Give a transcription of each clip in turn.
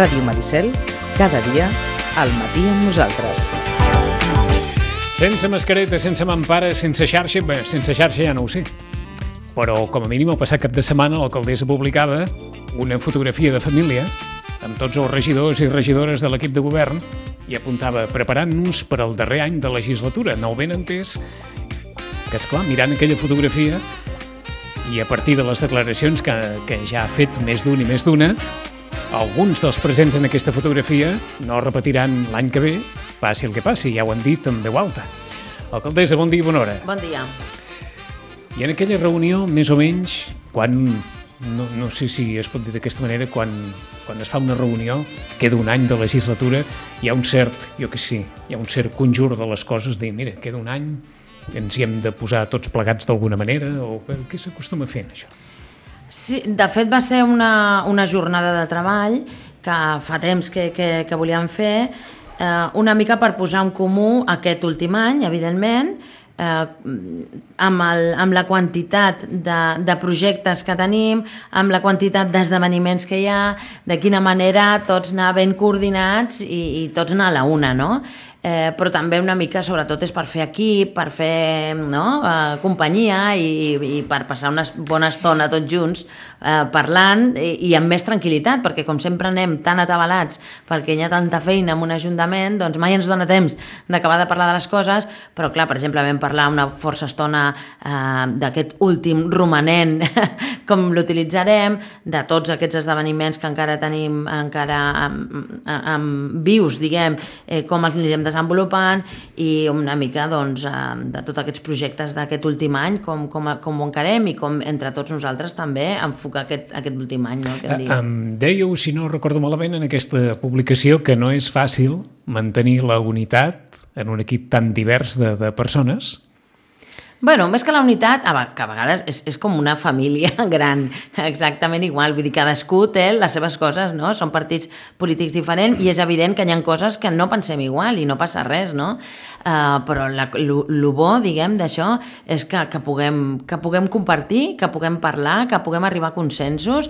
Ràdio Maricel, cada dia, al matí amb nosaltres. Sense mascareta, sense mampara, sense xarxa, bé, sense xarxa ja no ho sé. Però, com a mínim, el passat cap de setmana l'alcaldessa publicava una fotografia de família amb tots els regidors i regidores de l'equip de govern i apuntava preparant-nos per al darrer any de legislatura. No ho ben entès que, és clar mirant aquella fotografia i a partir de les declaracions que, que ja ha fet més d'un i més d'una, alguns dels presents en aquesta fotografia no repetiran l'any que ve, passi el que passi, ja ho han dit en veu alta. Alcaldessa, bon dia i bona hora. Bon dia. I en aquella reunió, més o menys, quan, no, no sé si es pot dir d'aquesta manera, quan, quan es fa una reunió, queda un any de legislatura, hi ha un cert, jo que sí, hi ha un cert conjur de les coses, dir, mira, queda un any, ens hi hem de posar tots plegats d'alguna manera, o què s'acostuma a fer això? Sí, de fet va ser una, una jornada de treball que fa temps que, que, que volíem fer, eh, una mica per posar en comú aquest últim any, evidentment, eh, amb, el, amb la quantitat de, de projectes que tenim, amb la quantitat d'esdeveniments que hi ha, de quina manera tots anar ben coordinats i, i tots anar a la una, no? Eh, però també una mica, sobretot, és per fer equip, per fer no? eh, companyia i, i per passar una bona estona tots junts eh, parlant i, i amb més tranquil·litat, perquè com sempre anem tan atabalats perquè hi ha tanta feina en un ajuntament, doncs mai ens dona temps d'acabar de parlar de les coses, però clar, per exemple, vam parlar una força estona eh, d'aquest últim romanent, com l'utilitzarem, de tots aquests esdeveniments que encara tenim encara amb, amb vius, diguem, eh, com els anirem desenvolupant i una mica doncs, eh, de tots aquests projectes d'aquest últim any, com, com, com ho encarem i com entre tots nosaltres també enfocar aquest, aquest últim any. No, que em, em dèieu, si no recordo malament, en aquesta publicació que no és fàcil mantenir la unitat en un equip tan divers de, de persones Bueno, més que la unitat, que a vegades és, és com una família gran, exactament igual, vull dir, cadascú té les seves coses, no? Són partits polítics diferents i és evident que hi ha coses que no pensem igual i no passa res, no? Uh, però lo bo, diguem, d'això és que, que, puguem, que puguem compartir, que puguem parlar, que puguem arribar a consensos,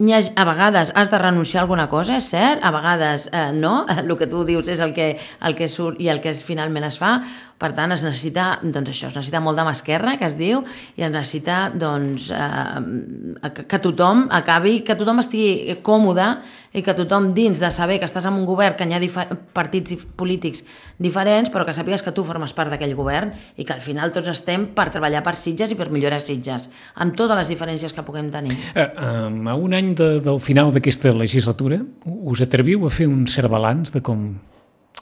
ha, a vegades has de renunciar a alguna cosa, és cert, a vegades eh, no, el que tu dius és el que, el que surt i el que finalment es fa, per tant es necessita, doncs això, es necessita molt de mà esquerra, que es diu, i es necessita doncs, eh, que, tothom acabi, que tothom estigui còmode i que tothom dins de saber que estàs en un govern que hi ha partits polítics diferents, però que sàpigues que tu formes part d'aquell govern i que al final tots estem per treballar per Sitges i per millorar Sitges, amb totes les diferències que puguem tenir. Eh, a un any de, del final d'aquesta legislatura, us atreviu a fer un cert balanç de com,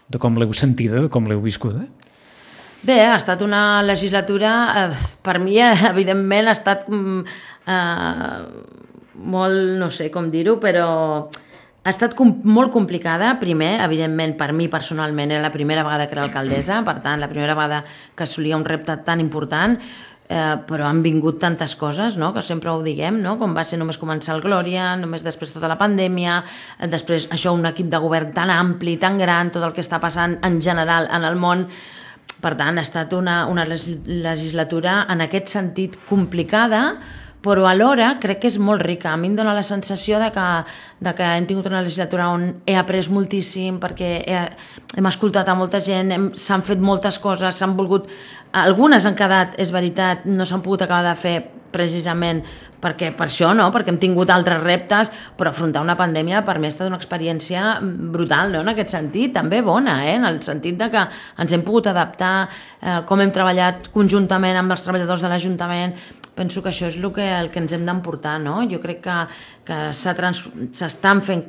de com l'heu sentida, de com l'heu viscuda? Bé, ha estat una legislatura, eh, per mi, eh, evidentment, ha estat mm, eh, molt, no sé com dir-ho, però ha estat com, molt complicada, primer, evidentment, per mi personalment, era la primera vegada que era alcaldessa, per tant, la primera vegada que assolia un repte tan important, eh, però han vingut tantes coses, no?, que sempre ho diguem, no?, com va ser només començar el Glòria, només després tota la pandèmia, després això, un equip de govern tan ampli, tan gran, tot el que està passant en general en el món, per tant, ha estat una, una legislatura en aquest sentit complicada, però alhora crec que és molt rica. A mi em dóna la sensació de que, de que hem tingut una legislatura on he après moltíssim perquè he, hem escoltat a molta gent, s'han fet moltes coses, s'han volgut... Algunes han quedat, és veritat, no s'han pogut acabar de fer precisament perquè per això, no? perquè hem tingut altres reptes, però afrontar una pandèmia per mi ha estat una experiència brutal, no? en aquest sentit, també bona, eh? en el sentit de que ens hem pogut adaptar, eh, com hem treballat conjuntament amb els treballadors de l'Ajuntament, penso que això és el que, el que ens hem d'emportar, no? Jo crec que, que s'estan fent,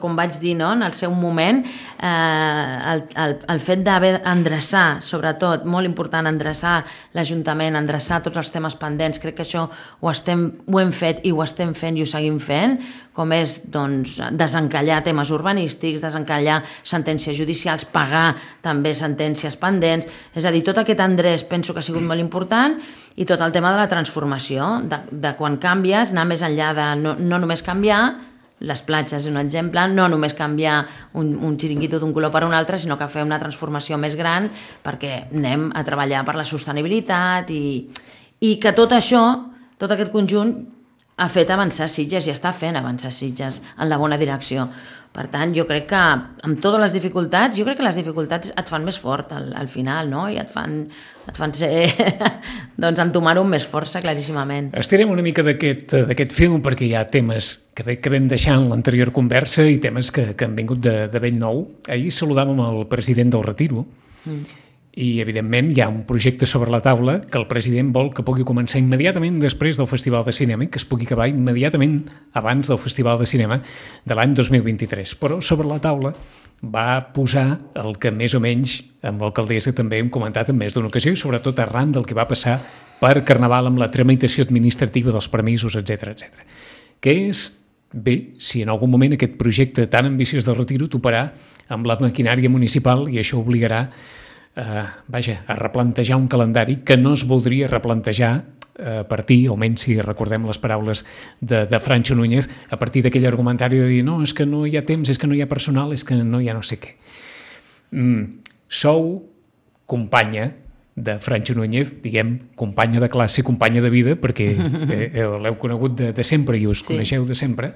com vaig dir, no? en el seu moment, eh, el, el, el fet d'haver endreçar, sobretot, molt important, endreçar l'Ajuntament, endreçar tots els temes pendents, crec que això ho, estem, ho hem fet i ho estem fent i ho seguim fent, com és doncs, desencallar temes urbanístics, desencallar sentències judicials, pagar també sentències pendents, és a dir, tot aquest endreç penso que ha sigut molt important i tot el tema de la transformació, de, de quan canvies, anar més enllà de no, no només canviar, les platges és un exemple, no només canviar un, un xiringuito d'un color per un altre, sinó que fer una transformació més gran perquè anem a treballar per la sostenibilitat i, i que tot això, tot aquest conjunt ha fet avançar Sitges i està fent avançar Sitges en la bona direcció. Per tant, jo crec que amb totes les dificultats, jo crec que les dificultats et fan més fort al, al final, no? I et fan, et fan ser, doncs, entomar-ho amb més força, claríssimament. Estirem una mica d'aquest film perquè hi ha temes que, que vam deixar en l'anterior conversa i temes que, que han vingut de, de vell nou. Ahir saludàvem el president del Retiro, mm i evidentment hi ha un projecte sobre la taula que el president vol que pugui començar immediatament després del Festival de Cinema que es pugui acabar immediatament abans del Festival de Cinema de l'any 2023. Però sobre la taula va posar el que més o menys amb l'alcaldessa també hem comentat en més d'una ocasió i sobretot arran del que va passar per Carnaval amb la tramitació administrativa dels permisos, etc etc. que és bé si en algun moment aquest projecte tan ambiciós del retiro toparà amb la maquinària municipal i això obligarà eh, vaja, a replantejar un calendari que no es voldria replantejar eh, a partir, almenys si recordem les paraules de, de Francho Núñez, a partir d'aquell argumentari de dir no, és que no hi ha temps, és que no hi ha personal, és que no hi ha no sé què. Mm, sou companya de Francho Núñez, diguem, companya de classe, companya de vida, perquè eh, eh, l'heu conegut de, de sempre i us sí. coneixeu de sempre.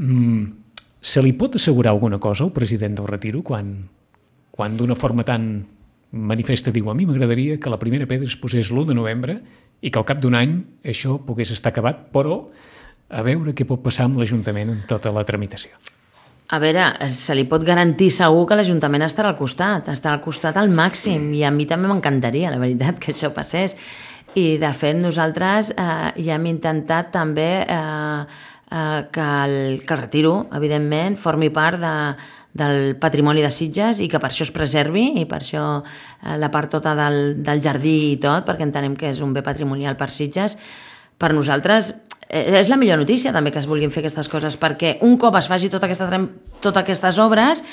Mm, se li pot assegurar alguna cosa al president del Retiro quan, quan d'una forma tan manifesta diu a mi m'agradaria que la primera pedra es posés l'1 de novembre i que al cap d'un any això pogués estar acabat, però a veure què pot passar amb l'Ajuntament en tota la tramitació. A veure, se li pot garantir segur que l'Ajuntament estarà al costat, estarà al costat al màxim, i a mi també m'encantaria, la veritat, que això passés. I, de fet, nosaltres eh, ja hem intentat també eh, eh, que, el, que el retiro, evidentment, formi part de, del patrimoni de Sitges i que per això es preservi i per això eh, la part tota del, del jardí i tot, perquè entenem que és un bé patrimonial per Sitges, per nosaltres eh, és la millor notícia també que es vulguin fer aquestes coses perquè un cop es faci tota aquesta, totes aquestes obres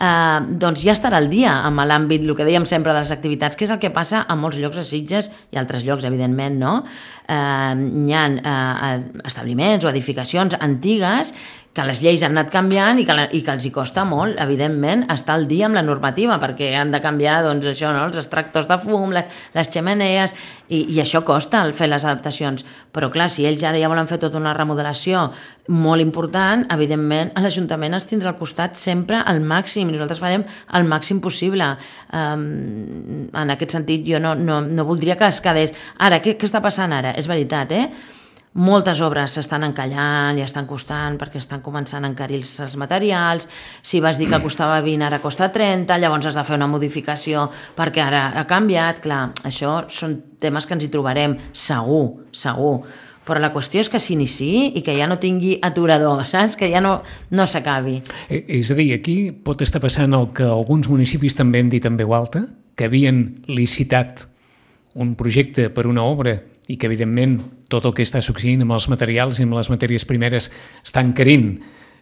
eh, doncs ja estarà al dia amb l'àmbit, el que dèiem sempre de les activitats, que és el que passa a molts llocs de Sitges i altres llocs, evidentment, no? Eh, hi ha eh, establiments o edificacions antigues que les lleis han anat canviant i que, la, i que els hi costa molt, evidentment, estar al dia amb la normativa, perquè han de canviar doncs, això, no? els extractors de fum, les, les xemeneies, i, i això costa el fer les adaptacions. Però clar, si ells ara ja volen fer tota una remodelació molt important, evidentment l'Ajuntament els tindrà al costat sempre al màxim, nosaltres farem el màxim possible. Um, en aquest sentit, jo no, no, no voldria que es quedés... Ara, què, què està passant ara? És veritat, eh? Moltes obres s'estan encallant i estan costant perquè estan començant a encarir els materials, si vas dir que costava 20 ara costa 30, llavors has de fer una modificació perquè ara ha canviat, clar, això són temes que ens hi trobarem segur, segur, però la qüestió és que s'iniciï i que ja no tingui aturador, saps? Que ja no, no s'acabi. Eh, és a dir, aquí pot estar passant el que alguns municipis també han dit en veu alta, que havien licitat un projecte per una obra i que, evidentment, tot el que està succeint amb els materials i amb les matèries primeres està encarint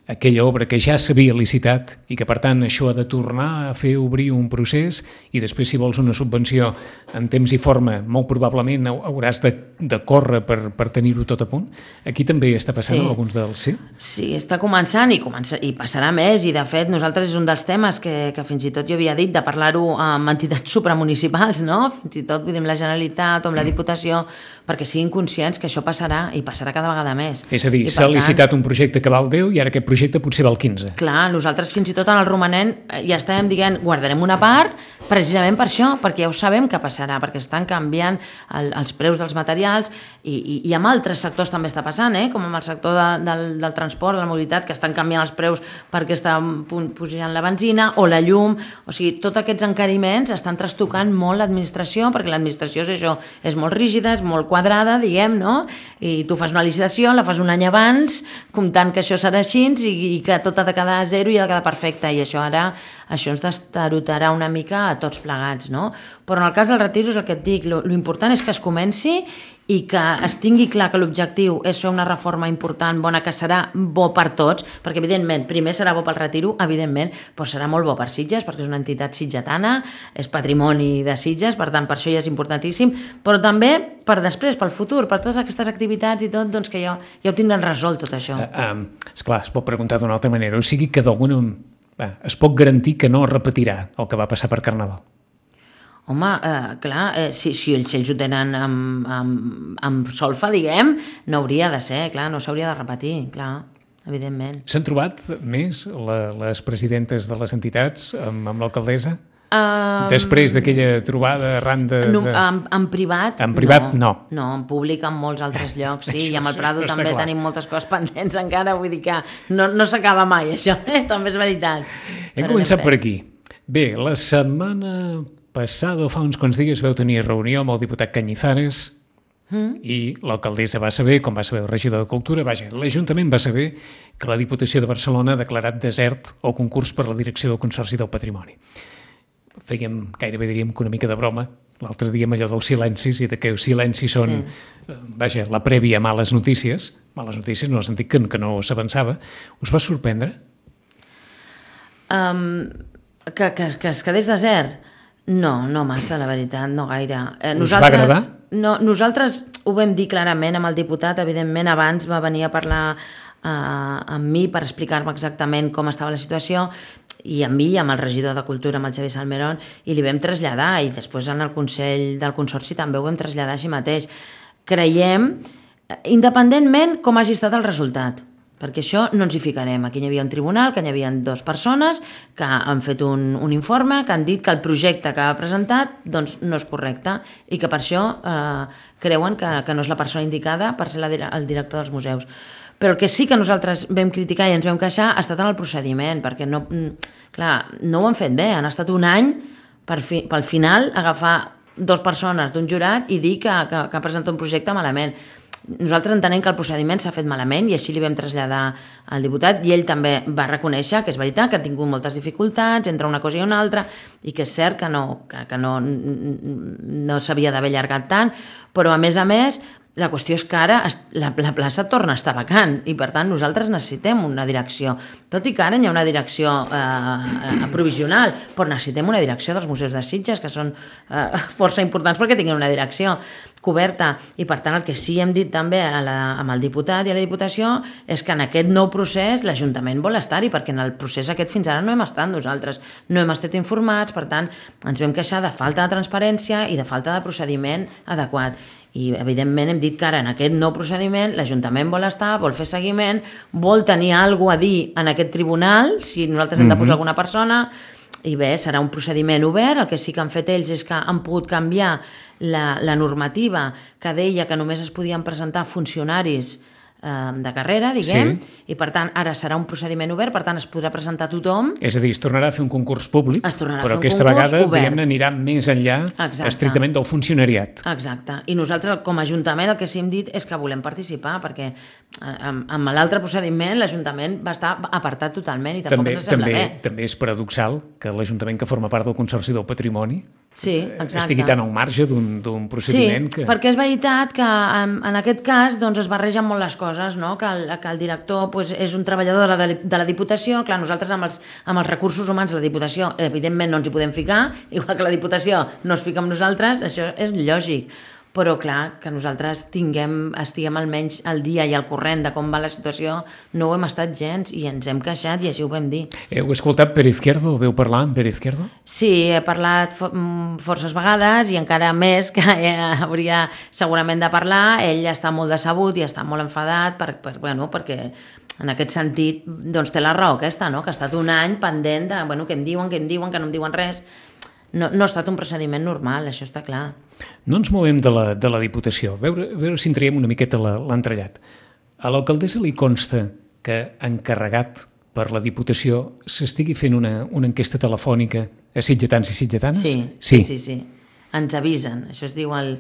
aquella obra que ja s'havia licitat i que per tant això ha de tornar a fer obrir un procés i després si vols una subvenció en temps i forma molt probablement hauràs de, de córrer per, per tenir-ho tot a punt. Aquí també està passant sí. alguns dels... Sí? Sí, està començant i, comença, i passarà més i de fet nosaltres és un dels temes que, que fins i tot jo havia dit de parlar-ho amb entitats supramunicipals, no? fins i tot amb la Generalitat o amb la Diputació perquè siguin conscients que això passarà i passarà cada vegada més. És a dir, s'ha licitat un projecte que val 10 i ara aquest projecte potser val 15. Clar, nosaltres fins i tot en el romanent eh, ja estàvem dient guardarem una part precisament per això, perquè ja ho sabem que passarà, perquè estan canviant el, els preus dels materials i, i, i amb altres sectors també està passant, eh? com amb el sector de, del, del transport, de la mobilitat, que estan canviant els preus perquè està pujant la benzina o la llum, o sigui, tots aquests encariments estan trastocant molt l'administració, perquè l'administració és això, és molt rígida, és molt quadrada, diguem, no? I tu fas una licitació, la fas un any abans, comptant que això serà així i, i que tot ha de quedar a zero i ha de quedar perfecte, i això ara això ens destarotarà una mica a tots plegats, no? Però en el cas del retiro és el que et dic, lo, lo important és que es comenci i que es tingui clar que l'objectiu és fer una reforma important, bona, que serà bo per tots, perquè evidentment, primer serà bo pel retiro, evidentment, però serà molt bo per Sitges, perquè és una entitat sitgetana, és patrimoni de Sitges, per tant, per això ja és importantíssim, però també per després, pel futur, per totes aquestes activitats i tot, doncs que ja, ja ho tindran resolt tot això. Uh, um, esclar, es pot preguntar d'una altra manera, o sigui que d'alguna es pot garantir que no repetirà el que va passar per Carnaval. Home, eh, clar, eh, si, si ells, ho tenen amb, amb, amb solfa, diguem, no hauria de ser, clar, no s'hauria de repetir, clar. evidentment. S'han trobat més la, les presidentes de les entitats amb, amb l'alcaldessa? Uh, Després d'aquella trobada arran de... no, de... en, en privat, En privat, no. No, en públic en molts altres llocs, sí, i amb el Prado també clar. tenim moltes coses pendents encara, vull dir que no, no s'acaba mai això, eh? també és veritat. Hem Però començat per aquí. Bé, la setmana passada, o fa uns quants dies, veu tenir reunió amb el diputat Canyizares Mm. i l'alcaldessa va saber, com va saber el regidor de Cultura, vaja, l'Ajuntament va saber que la Diputació de Barcelona ha declarat desert el concurs per la direcció del Consorci del Patrimoni. Fèiem, gairebé diríem que una mica de broma, l'altre dia amb allò dels silencis i de que els silencis són, sí. vaja, la prèvia a males notícies, males notícies no el sentit que, que no s'avançava, us va sorprendre? Um, que, que, que es quedés desert? No, no massa, la veritat, no gaire. Eh, Us va agradar? No, nosaltres ho vam dir clarament amb el diputat, evidentment abans va venir a parlar eh, amb mi per explicar-me exactament com estava la situació i amb mi, amb el regidor de Cultura, amb el Xavier Salmerón, i li vam traslladar, i després en el Consell del Consorci també ho vam traslladar així mateix. Creiem, eh, independentment com hagi estat el resultat, perquè això no ens hi ficarem. Aquí hi havia un tribunal, que hi havia dues persones que han fet un, un informe, que han dit que el projecte que ha presentat doncs, no és correcte i que per això eh, creuen que, que no és la persona indicada per ser la, el director dels museus. Però el que sí que nosaltres vam criticar i ens vam queixar ha estat en el procediment, perquè no, mm, clar, no ho han fet bé, han estat un any per fi, pel final agafar dues persones d'un jurat i dir que, que, que ha presentat un projecte malament. Nosaltres entenem que el procediment s'ha fet malament i així li vam traslladar al diputat i ell també va reconèixer que és veritat que ha tingut moltes dificultats entre una cosa i una altra i que és cert que no, que, que no, no s'havia d'haver allargat tant, però a més a més la qüestió és que ara la, la plaça torna a estar vacant i per tant nosaltres necessitem una direcció. Tot i que ara hi ha una direcció eh, provisional, però necessitem una direcció dels museus de Sitges que són eh, força importants perquè tinguin una direcció coberta. I per tant el que sí hem dit també a la, amb el diputat i a la Diputació és que en aquest nou procés l'Ajuntament vol estar-hi perquè en el procés aquest fins ara no hem estat nosaltres, no hem estat informats, per tant ens vam queixar de falta de transparència i de falta de procediment adequat i evidentment hem dit que ara en aquest nou procediment l'Ajuntament vol estar, vol fer seguiment, vol tenir alguna a dir en aquest tribunal, si nosaltres hem de posar alguna persona, i bé, serà un procediment obert, el que sí que han fet ells és que han pogut canviar la, la normativa que deia que només es podien presentar funcionaris de carrera, diguem, Sí. i per tant ara serà un procediment obert, per tant es podrà presentar tothom És a dir, es tornarà a fer un concurs públic, Es tornarà a però fer un aquesta vegada diguem-ne anirà més enllà Exacte. estrictament del funcionariat. Exacte. I nosaltres, com a Ajuntament, el que sí hem dit és que volem participar, perquè eh, amb, amb l'altre procediment l'Ajuntament va estar apartat totalment i tampoc També, ens sembla també, bé. també és paradoxal que l'Ajuntament que forma part del Consorci del Patrimoni Sí, exacte. estigui tan al marge d'un procediment sí, que... perquè és veritat que en, en aquest cas doncs, es barregen molt les coses, no? que, el, que el director pues, és un treballador de la, de la Diputació, clar, nosaltres amb els, amb els recursos humans de la Diputació evidentment no ens hi podem ficar, igual que la Diputació no es fica amb nosaltres, això és lògic, però clar, que nosaltres tinguem, estiguem almenys al dia i al corrent de com va la situació, no ho hem estat gens i ens hem queixat i així ho vam dir. Heu escoltat Per Izquierdo? Veu parlar amb Per Izquierdo? Sí, he parlat fo mm, forces vegades i encara més que eh, hauria segurament de parlar. Ell està molt decebut i està molt enfadat per, per, bueno, perquè en aquest sentit doncs té la raó aquesta, no? que ha estat un any pendent de bueno, què em diuen, què em diuen, que no em diuen res. No, no ha estat un procediment normal, això està clar. No ens movem de la, de la Diputació. A veure, a veure si en traiem una miqueta la- l'entrellat. A l'alcaldessa li consta que encarregat per la Diputació s'estigui fent una, una enquesta telefònica a sitgetans i sitgetanes? Sí, sí, sí, sí. Ens avisen. Això es diu el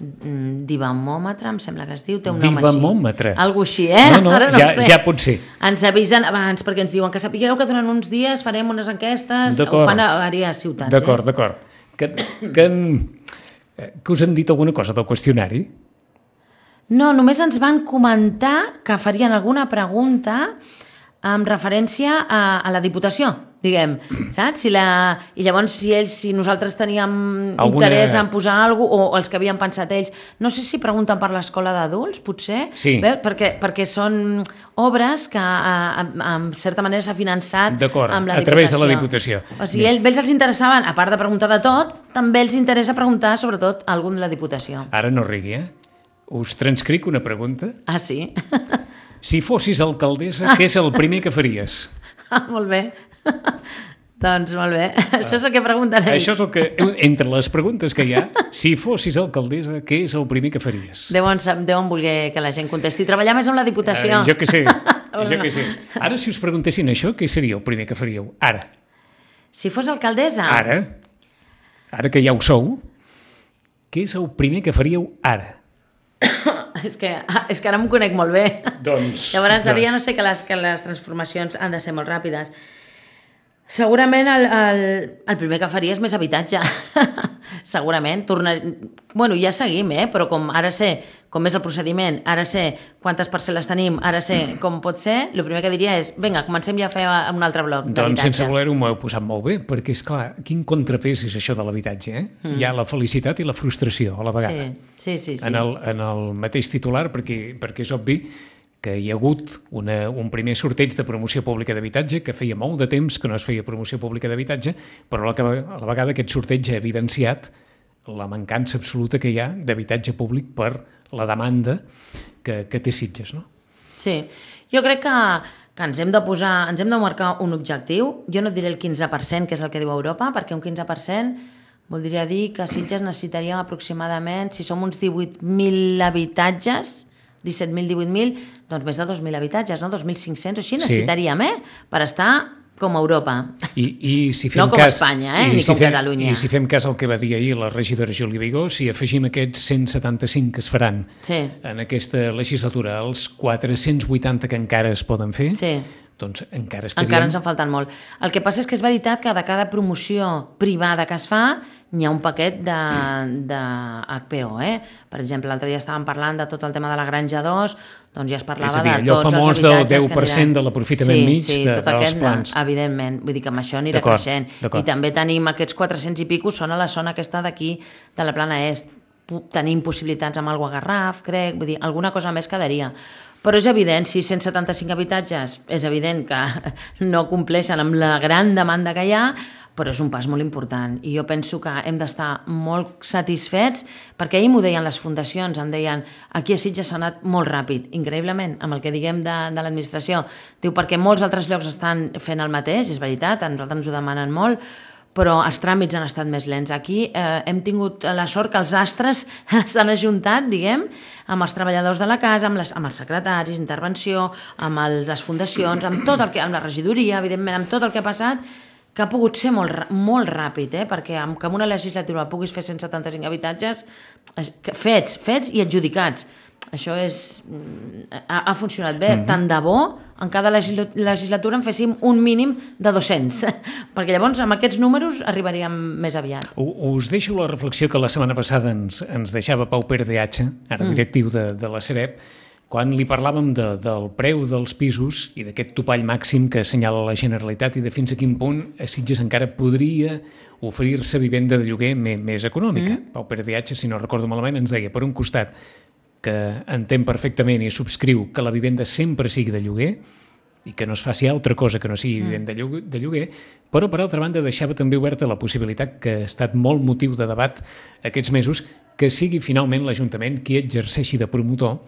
divamòmetre, em sembla que es diu, té un nom així. Divamòmetre. Algo així, eh? No, no, Ara ja- ho sé. ja pot ser. Ens avisen abans perquè ens diuen que sapigueu que durant uns dies farem unes enquestes, ho fan a diverses ciutats. D'acord, Eh? d'acord. Que, que, eh, que us han dit alguna cosa del qüestionari? No, només ens van comentar que farien alguna pregunta amb referència a, a la Diputació, diguem, saps? Si la... I llavors, si ells, si nosaltres teníem Alguna- interès en posar alguna cosa, o els que havien pensat ells, no sé si pregunten per l'escola d'adults, potser, Sí. Veus? Perquè, perquè són obres que, en, certa manera, s'ha finançat amb la a través de la Diputació. Diputació. O sigui, ell, ells els interessaven, a part de preguntar de tot, també els interessa preguntar, sobretot, algun de la Diputació. Ara no rigui, eh? Us transcric una pregunta. Ah, sí? Si fossis alcaldessa, què és el primer que faries? Ah, molt bé. doncs molt bé. Això és el que preguntaré. Això és el que, entre les preguntes que hi ha, si fossis alcaldessa, què és el primer que faries? Deuen, deuen voler que la gent contesti. Treballar més amb la Diputació. Eh, jo que sé, jo que sé. Ara, si us preguntessin això, què seria el primer que faríeu? Ara, Si fos alcaldessa... ara, ara que ja ho sou, què és el primer que faríeu ara? És que, és que ara m'ho conec molt bé. Doncs... Llavors, ara ja no sé que les, que les transformacions han de ser molt ràpides. Segurament el, el, el primer que faria és més habitatge. Segurament. Tornar... Bueno, ja seguim, eh? però com ara sé com és el procediment, ara sé quantes parcel·les tenim, ara sé com pot ser, el primer que diria és, vinga, comencem ja a fer un altre bloc Doncs d'habitatge. sense voler-ho m'ho heu posat molt bé, perquè és clar, quin contrapès és això de l'habitatge, eh? Mm. Hi ha la felicitat i la frustració a la vegada. Sí, sí, sí. sí. En, el, en el mateix titular, perquè, perquè és obvi que hi ha hagut una, un primer sorteig de promoció pública d'habitatge que feia molt de temps que no es feia promoció pública d'habitatge, però a la, a la vegada aquest sorteig ha evidenciat la mancança absoluta que hi ha d'habitatge públic per la demanda que, que té Sitges, no? Sí, jo crec que, que ens hem de posar, ens hem de marcar un objectiu. Jo no diré el 15%, que és el que diu Europa, perquè un 15% voldria dir que Sitges necessitaríem aproximadament, si som uns 18.000 habitatges, 17.000, 18.000, doncs més de 2.000 habitatges, no? 2.500 o així Sí. necessitaríem, eh? Per estar com a Europa. I, i si fem No com cas, Espanya, eh? Ni si com fem, Catalunya. I si fem cas al que va dir ahir la regidora Júlia Vigó, si afegim aquests 175 que es faran Sí. en aquesta legislatura, els 480 que encara es poden fer, Sí. doncs encara estaríem... Encara ens en falten molt. El que passa és que és veritat que de cada promoció privada que es fa n'hi ha un paquet de, de HPO, eh? Per exemple, l'altre dia estàvem parlant de tot el tema de la Granja 2, doncs ja es parlava És a dir, de allò tots famós els del habitatges que 10% aniran. de l'aprofitament sí, mig sí, de- tot dels plans. Evidentment, vull dir que amb això anirà creixent. I també tenim aquests 400 i pico, són a la zona aquesta d'aquí, de la plana est. Tenim possibilitats amb el Garraf, crec, vull dir, alguna cosa més quedaria. Però és evident, si 175 habitatges, és evident que no compleixen amb la gran demanda que hi ha, però és un pas molt important i jo penso que hem d'estar molt satisfets perquè ahir m'ho deien les fundacions, em deien aquí a Sitges s'ha anat molt ràpid, increïblement, amb el que diguem de, de l'administració. Diu, perquè molts altres llocs estan fent el mateix, és veritat, a nosaltres ens ho demanen molt, però els tràmits han estat més lents. Aquí eh, hem tingut la sort que els astres s'han ajuntat, diguem, amb els treballadors de la casa, amb, les, amb els secretaris, intervenció, amb el, les fundacions, amb tot el que, amb la regidoria, evidentment, amb tot el que ha passat, que ha pogut ser molt, molt ràpid, eh? perquè amb, que en una legislatura puguis fer 175 habitatges fets, fets i adjudicats. Això és, mm, ha, ha funcionat bé. Mm -hmm. Tant de bo, en cada legisla- legislatura en féssim un mínim de 200, perquè llavors amb aquests números arribaríem més aviat. Us deixo la reflexió que la setmana passada ens, ens deixava Pau Pere de H, ara directiu de, de la Sareb, quan li parlàvem de, del preu dels pisos i d'aquest topall màxim que assenyala la Generalitat i de fins a quin punt a Sitges encara podria oferir-se vivenda de lloguer més, més econòmica. Mm. Pau Pere H, si no recordo malament, ens deia, per un costat, que entén perfectament i subscriu que la vivenda sempre sigui de lloguer, i que no es faci altra cosa que no sigui vivenda de lloguer, de lloguer, però per altra banda deixava també oberta la possibilitat que ha estat molt motiu de debat aquests mesos que sigui finalment l'Ajuntament qui exerceixi de promotor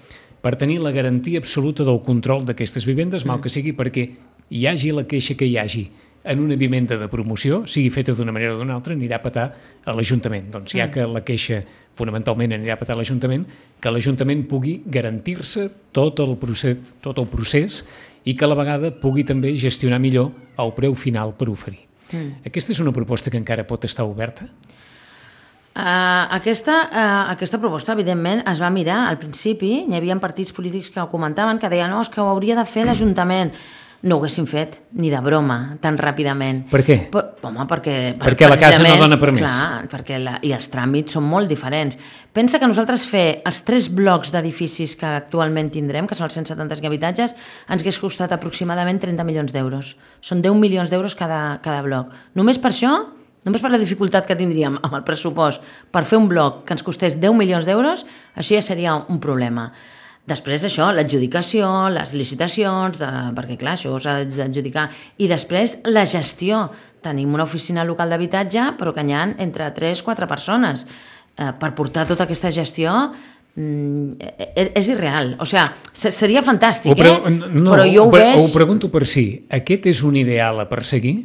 per tenir la garantia absoluta del control d'aquestes vivendes, mal que sigui perquè hi hagi la queixa que hi hagi en una vivenda de promoció, sigui feta d'una manera o d'una altra, anirà a petar a l'Ajuntament. Doncs ja que la queixa fonamentalment anirà a petar a l'Ajuntament, que l'Ajuntament pugui garantir-se tot el procés, tot el procés i que a la vegada pugui també gestionar millor el preu final per oferir. Mm. Aquesta és una proposta que encara pot estar oberta? Uh, aquesta, uh, aquesta proposta, evidentment, es va mirar al principi, hi havia partits polítics que ho comentaven, que deien, no, és que ho hauria de fer l'Ajuntament. No ho haguessin fet, ni de broma, tan ràpidament. Per què? Per, home, perquè... Perquè la casa no dona per més. Clar, perquè la, i els tràmits són molt diferents. Pensa que nosaltres fer els tres blocs d'edificis que actualment tindrem, que són els 175 habitatges, ens hagués costat aproximadament 30 milions d'euros. Són 10 milions d'euros cada, cada bloc. Només per això, només per la dificultat que tindríem amb el pressupost per fer un bloc que ens costés 10 milions d'euros, això ja seria un problema. Després això, l'adjudicació, les licitacions, de, perquè clar, això s'ha d'adjudicar, i després la gestió. Tenim una oficina local d'habitatge, però que n'hi ha entre 3-4 persones. Eh, per portar tota aquesta gestió mm, e- és irreal. O sigui, se- seria fantàstic, Ho eh? no, Però jo ho, pre- veig... Ho pregunto per si. Aquest és un ideal a perseguir?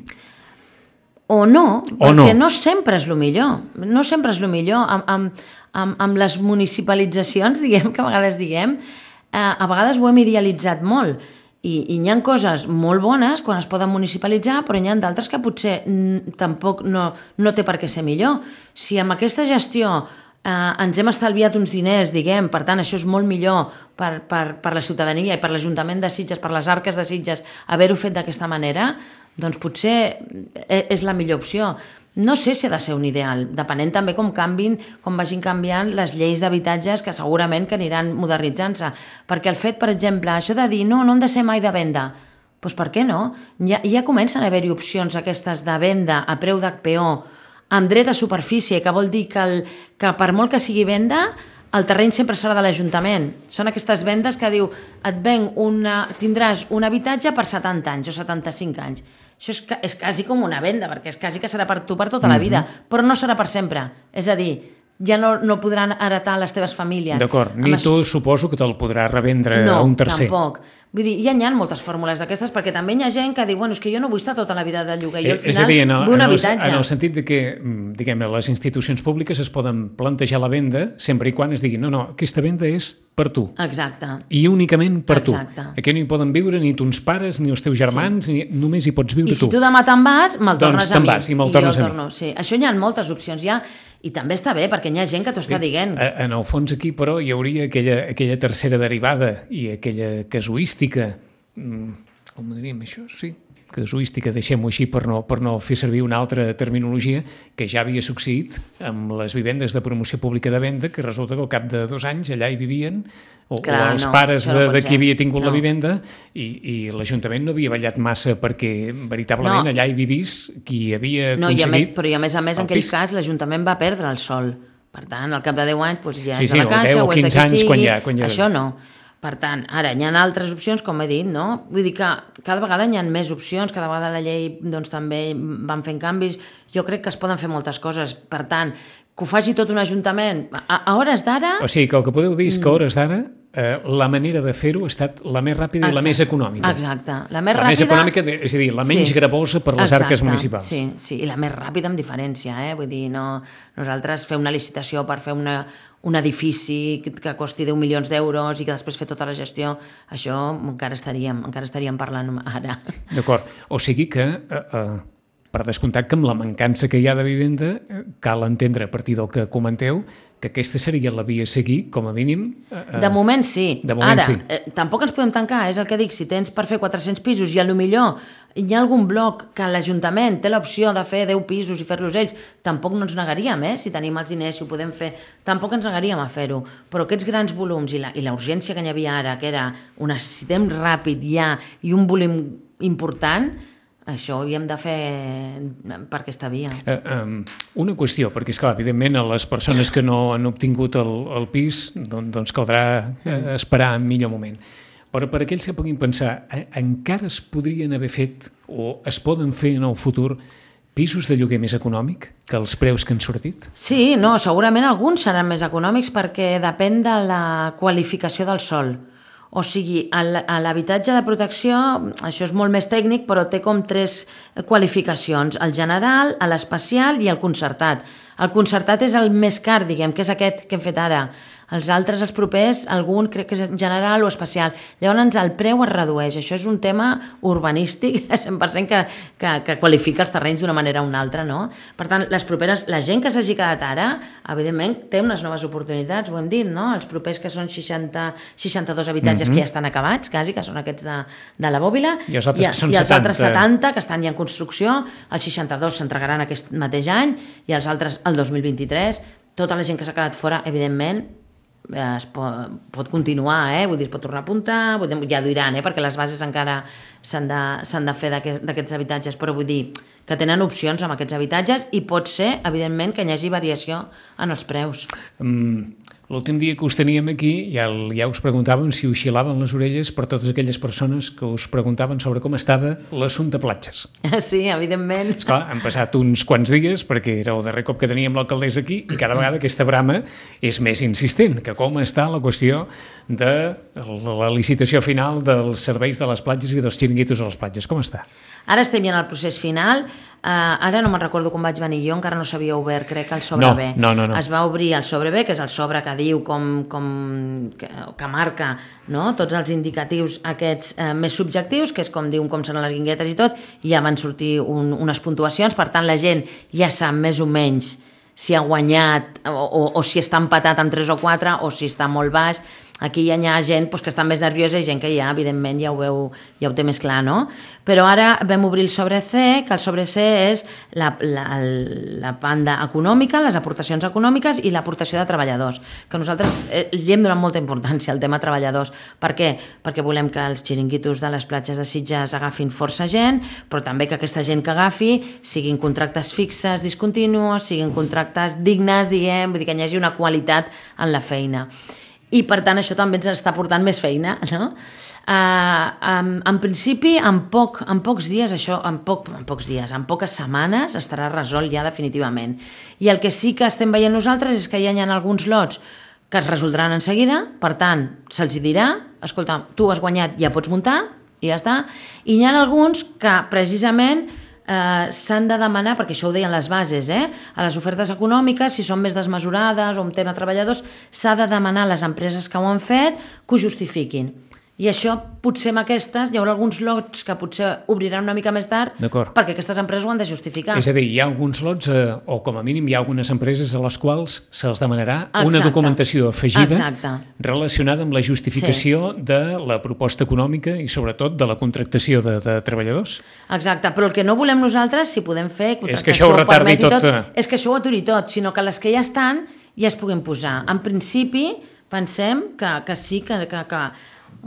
O no, O no. perquè no. sempre és el millor. No sempre és el millor. Amb, amb, amb, amb les municipalitzacions, diguem, que a vegades diguem, eh, a vegades ho hem idealitzat molt. I, i hi ha coses molt bones quan es poden municipalitzar, però hi ha d'altres que potser tampoc no, no té per què ser millor. Si amb aquesta gestió eh, ens hem estalviat uns diners, diguem, per tant, això és molt millor per, per, per la ciutadania i per l'Ajuntament de Sitges, per les arques de Sitges, haver-ho fet d'aquesta manera, doncs potser e- és la millor opció. No sé si ha de ser un ideal, depenent també com canvin, com vagin canviant les lleis d'habitatges que segurament que aniran modernitzant-se. Perquè el fet, per exemple, això de dir no, no han de ser mai de venda, doncs per què no? Ja, ja comencen a haver-hi opcions aquestes de venda a preu d'HPO amb dret a superfície, que vol dir que, el, que per molt que sigui venda, el terreny sempre serà de l'Ajuntament. Són aquestes vendes que diu et venc una, tindràs un habitatge per 70 anys o 75 anys. Això és, és quasi com una venda, perquè és quasi que serà per tu per tota la vida, però no serà per sempre. És a dir, ja no, no podran heretar les teves famílies. D'acord, ni Amb tu suposo que te'l podrà revendre no, a un tercer. tampoc. Vull dir, ja n'hi ha moltes fórmules d'aquestes, perquè també hi ha gent que diu, bueno, és que jo no vull estar tota la vida de lloguer, jo al Eh, final dir, en el, vull un en, el, habitatge. en el sentit de que, mm, diguem les institucions públiques es poden plantejar la venda sempre i quan es digui no, no, aquesta venda és per tu Exacte. i únicament per Exacte. tu. Aquí no hi poden viure ni tons pares ni els teus germans, sí. ni, només hi pots viure I si tu. tu demà te'n vas, me'l Doncs tornes te'n a mi. vas i me'l tornes a mi. torno. Sí. Això hi ha moltes opcions ja, i també està bé, perquè hi ha gent que t'ho està dient. En el fons aquí, però, hi hauria aquella, aquella tercera derivada i aquella casuística, mm, com ho diríem això? Sí, casuística, deixem-ho així per no, per no fer servir una altra terminologia que ja havia succeït amb les vivendes de promoció pública de venda, que resulta que al cap de dos anys allà hi vivien o, Clar, o els no, pares això no de, de qui havia tingut la No. vivenda i, i l'Ajuntament no havia ballat massa perquè veritablement No. allà hi vivís qui havia No, i a més, aconseguit però i a més a més, en el aquell pis. cas, l'Ajuntament va perdre el sol. Per tant, al cap de 10 anys doncs, ja Sí, és sí, de la o caixa, 10 o o és de 15 qui sigui. quan ja- quan ja- Això no. Per tant, ara, hi ha altres opcions, com he dit, no? Vull dir que cada vegada hi ha més opcions, cada vegada la llei doncs, també van fent canvis. Jo crec que es poden fer moltes coses. Per tant, que ho faci tot un ajuntament, a, a hores d'ara... O sigui, que el que podeu dir és Mm. que a hores d'ara eh, la manera de fer-ho ha estat la més ràpida i la Exacte. més econòmica. Exacte. La més la ràpida... més econòmica, és a dir, la menys Sí. gravosa per les arques Exacte, municipals. Sí, sí, i la més ràpida amb diferència, eh? Vull dir, no, nosaltres fer una licitació per fer una, un edifici que, que costi 10 milions d'euros i que després fer tota la gestió, això encara estaríem, encara estaríem parlant ara. D'acord. O sigui que, eh, eh, per descomptat que amb la mancança que hi ha de vivenda, eh, cal entendre a partir del que comenteu que aquesta seria la via a seguir, com a mínim. Eh, eh, De moment sí. de moment Ara, sí. eh, tampoc ens podem tancar, és el que dic, si tens per fer 400 pisos i a lo millor hi ha algun bloc que l'Ajuntament té l'opció de fer 10 pisos i fer-los ells, tampoc no ens negaríem, eh? si tenim els diners, si ho podem fer, tampoc ens negaríem a fer-ho. Però aquests grans volums i la, i la urgència que hi havia ara, que era ho necessitem ràpid ja i un volum important, això ho havíem de fer per aquesta via. Eh, um, una qüestió, perquè és clar, evidentment a les persones que no han obtingut el, el pis doncs, doncs caldrà eh, esperar en millor moment. Però per aquells que puguin pensar, eh, encara es podrien haver fet o es poden fer en el futur pisos de lloguer més econòmic que els preus que han sortit? Sí, no, segurament alguns seran més econòmics perquè depèn de la qualificació del sol. O sigui, a l'habitatge de protecció, això és molt més tècnic, però té com tres qualificacions, el general, l'especial i el concertat. El concertat és el més car, diguem, que és aquest que hem fet ara. Els altres, els propers, algun crec que és general o especial. Llavors el preu es redueix. Això és un tema urbanístic 100% que, que, que qualifica els terrenys d'una manera o una altra, no? Per tant, les properes, la gent que s'hagi quedat ara, evidentment, té unes noves oportunitats, ho hem dit, no? Els propers que són 60, 62 habitatges que ja estan acabats, quasi, que són aquests de, de la bòbila, I els altres que són i els 70. altres 70 que estan ja en construcció, els 62 s'entregaran aquest mateix any i els altres el 2023. Tota la gent que s'ha quedat fora, evidentment, es pot, pot continuar, eh? vull dir, es pot tornar a apuntar, vull dir, ja duiran, eh? perquè les bases encara s'han de, de fer d'aquest- d'aquests habitatges, però vull dir que tenen opcions amb aquests habitatges i pot ser, evidentment, que hi hagi variació en els preus. Mm, L'últim dia que us teníem aquí ja, ja us preguntàvem si us xilaven les orelles per totes aquelles persones que us preguntaven sobre com estava l'assumpte platges. Sí, evidentment. Esclar, han passat uns quants dies perquè era el darrer cop que teníem l'alcaldessa aquí i cada vegada aquesta brama és més insistent, que com està la qüestió de la licitació final dels serveis de les platges i dels xiringuitos a les platges. Com està? Ara estem ja en el procés final, uh, ara no me'n recordo com vaig venir jo, encara no s'havia obert, crec, el sobre No, B. no, no, no. Es va obrir el sobre B, que és el sobre que diu com, com que, que marca no? tots els indicatius aquests eh, més subjectius, que és com diuen com són les guinguetes i tot, i ja van sortir un, unes puntuacions, per tant la gent ja sap més o menys si ha guanyat o, o, o si està empatat amb 3 o 4 o si està molt baix. Aquí ja hi ha gent doncs, que està més nerviosa i gent que ja, evidentment, ja ho, veu, ja ho té més clar, no? Però ara vam obrir el sobre C, que el sobre C és la, la, la banda econòmica, les aportacions econòmiques i l'aportació de treballadors, que nosaltres eh, li hem donat molta importància al tema treballadors. Per què? Perquè volem que els xiringuitos de les platges de Sitges agafin força gent, però també que aquesta gent que agafi siguin contractes fixes, discontinus, siguin contractes dignes, diguem, vull dir que hi hagi una qualitat en la feina i per tant això també ens està portant més feina no? Uh, en, en principi en, poc, en pocs dies això, en, poc, en pocs dies, en poques setmanes estarà resolt ja definitivament i el que sí que estem veient nosaltres és que ja hi ha alguns lots que es resoldran en seguida, per tant se'ls dirà, escolta, tu has guanyat ja pots muntar i ja està i hi ha alguns que precisament eh, s'han de demanar, perquè això ho deien les bases, eh, a les ofertes econòmiques, si són més desmesurades o un tema treballadors, s'ha de demanar a les empreses que ho han fet que ho justifiquin. I això, potser amb aquestes, hi haurà alguns lots que potser obriran una mica més tard perquè aquestes empreses ho han de justificar. És a dir, hi ha alguns lots, eh, o com a mínim hi ha algunes empreses a les quals se'ls demanarà una Exacte. documentació afegida Exacte. relacionada amb la justificació sí. de la proposta econòmica i sobretot de la contractació de, de treballadors. Exacte, però el que no volem nosaltres, si podem fer, És que això ho retardi permeti tot, eh? és que això ho aturi tot, sinó que les que ja estan ja es puguin posar. En principi, pensem que, que sí, que, que, que